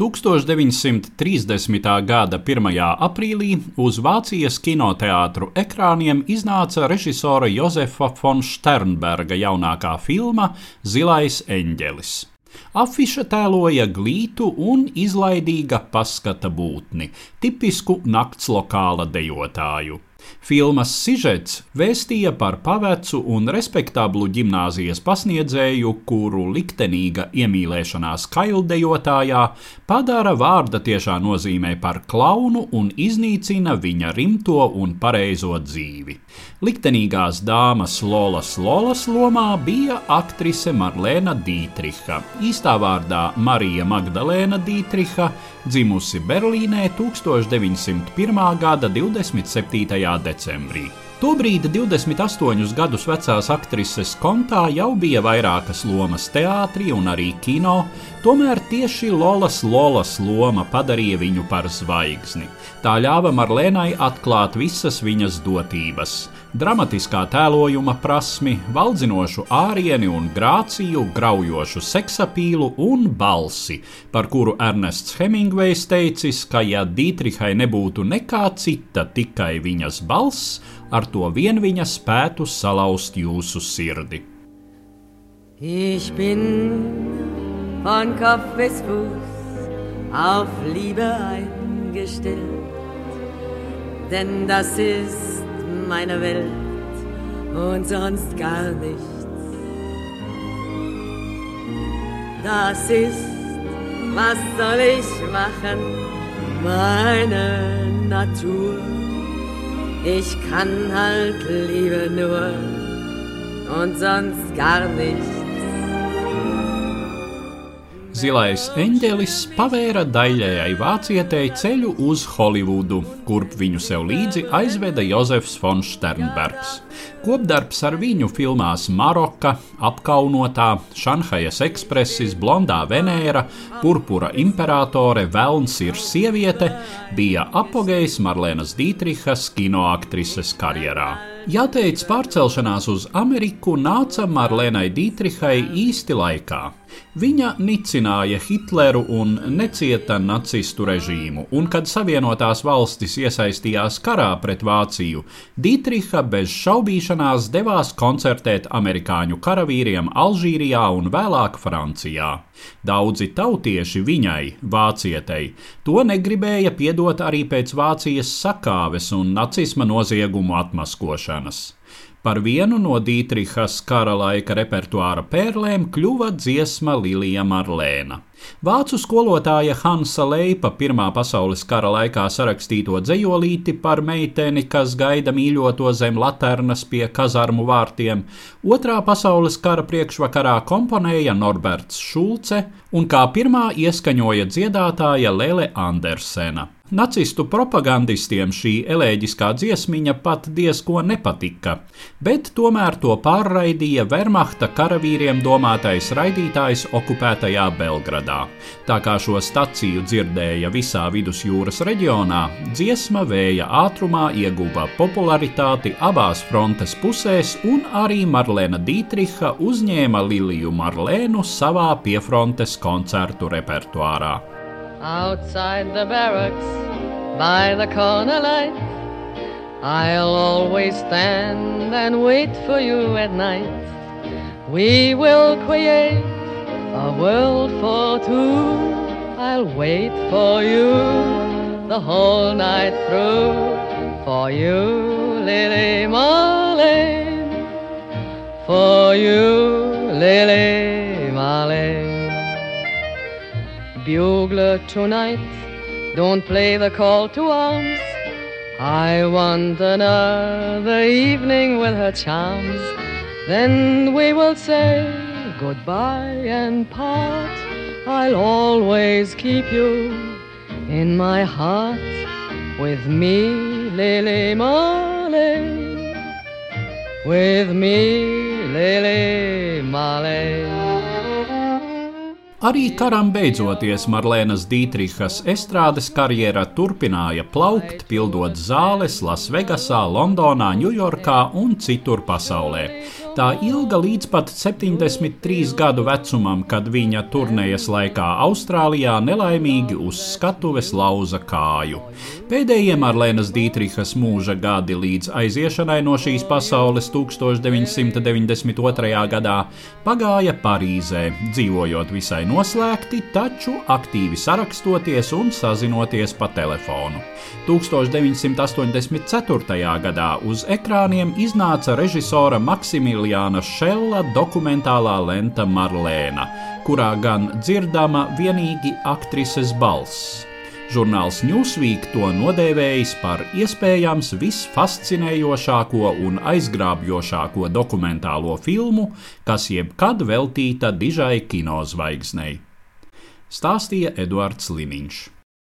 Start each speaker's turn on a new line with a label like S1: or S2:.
S1: 1930. gada 1. aprīlī uz Vācijas kinoteātru ekrāniem iznāca režisora Jozefa von Sternberga jaunākā filma Zilais eņģelis. Afiša tēloja glītu un izlaidīga paskata būtni, tipisku nakts lokāla dejotāju. Filmas sižets vēstīja par pavecu un respektablu gimnāzijas pasniedzēju, kuru liktenīga iemīlēšanās kaildejotājā padara vārda tiešā nozīmē par klaunu un iznīcina viņa rimto un pareizo dzīvi. Liktenīgās dāmas Lolas Lolas lomā bija aktrise Marlēna Dītriha, īstā vārdā Marija Magdalēna Dītriha, dzimusi Berlīnē 1901. gada 27. Decembrī. Tobrīd 28 gadus vecās aktrises kontā jau bija vairākas lomas teātrī un arī kino, tomēr tieši Lolas Lolas loma padarīja viņu par zvaigzni. Tā ļāva Marlēnai atklāt visas viņas dotības dramatiskā tēlojuma prasmi, valdzinošu ārieni un grāciju, graujošu seksapīlu un balsi, par kuru Ernests Hemingvejs teicis, ka ja Dītrihai nebūtu nekā cita, tikai viņas balss, ar to vien viņa spētu salauzt jūsu sirdi.
S2: Ich bin von Kopf bis Fuß auf Liebe eingestellt, denn das ist meine Welt und sonst gar nichts. Das ist, was soll ich machen, meine Natur. Ich kann halt Liebe nur und sonst gar nichts.
S1: Zilais eņģelis pavēra daļējai vācietei ceļu uz Holivudu, kurp viņu sev līdzi aizveda Jozefs von Sternbergs. Kopdarbs ar viņu filmās Maroka, Apkaunotā, Šanhajas ekspresis, Blondā Venēra, Purpura imperatore, Velns ir sieviete, bija apogejs Marlēnas Dītrihas kinoaktrises karjerā. Jāteic, pārcelšanās uz Ameriku nāca Marlēnai Dītrihai īsti laikā. Viņa nicināja Hitleru un necieta nacistu režīmu, un kad Savienotās valstis iesaistījās karā pret Vāciju, Dītriha bez šaubīšanās devās koncertēt amerikāņu karavīriem Alžīrijā un vēlāk Francijā. Daudzi tautieši viņai, vācietei, to negribēja piedot arī pēc Vācijas sakāves un nacisma noziegumu atmaskošanas. Par vienu no Dītrihas kara laika repertuāra pērlēm kļuva dziesma Lilija Marlēna. Vācu skolotāja Hansa Leipa Pirmā pasaules kara laikā sarakstīto dzējolīti par meiteni, kas gaida mīļoto zem laternas pie kazarmu vārtiem, Otrā pasaules kara priekšvakarā komponēja Norberts Šulce un kā pirmā ieskaņoja dziedātāja Lele Andersena. Nacistu propagandistiem šī elēģiskā dziesmiņa pat diezko nepatika, bet tomēr to pārraidīja Wehrmachta karavīriem domātais raidītājs okupētajā Belgradā. Tā kā šo staciju dzirdēja visā vidusjūras reģionā, dziesma vēja ātrumā ieguva popularitāti abās frontes pusēs, un arī Marlēna Dītriha uzņēma Liliju Marlēnu savā piefrontes koncertu repertuārā.
S2: Outside the barracks by the corner light. I'll always stand and wait for you at night. We will create a world for two. I'll wait for you the whole night through. For you, Lily Marlene. For you, Lily Bugler tonight, don't play the call to arms. I want another evening with her charms. Then we will say goodbye and part. I'll always keep you in my heart with me, Lily Marley. With me, Lily Marley.
S1: Arī karam beidzoties Marlēnas Dītrihas estrādes karjera turpināja plaukt, pildot zāles Lasvegasā, Londonā, Ņujorkā un citur pasaulē. Tā ilga līdz pat 73 gadu vecumam, kad viņa turnējas laikā Austrālijā nelaimīgi uz skatuves lauza kāju. Pēdējie Marlēnas Dītrihas mūža gadi līdz aiziešanai no šīs pasaules 1992. gadā pagāja Parīzē, dzīvojot visai noslēgti, taču aktīvi sarakstoties un sazinoties pa telefonu. 1984. gadā uz ekrāniem iznāca režisora Maksimiliāna Šella dokumentālā lenta Marlēna, kurā gan dzirdama vienīgi aktrises balss. Žurnāls Newsweek to nodēvējis par iespējams visfascinējošāko un aizgrābjošāko dokumentālo filmu, kas jebkad veltīta dižai kinozvaigznei. Stāstīja Eduards Liniņš.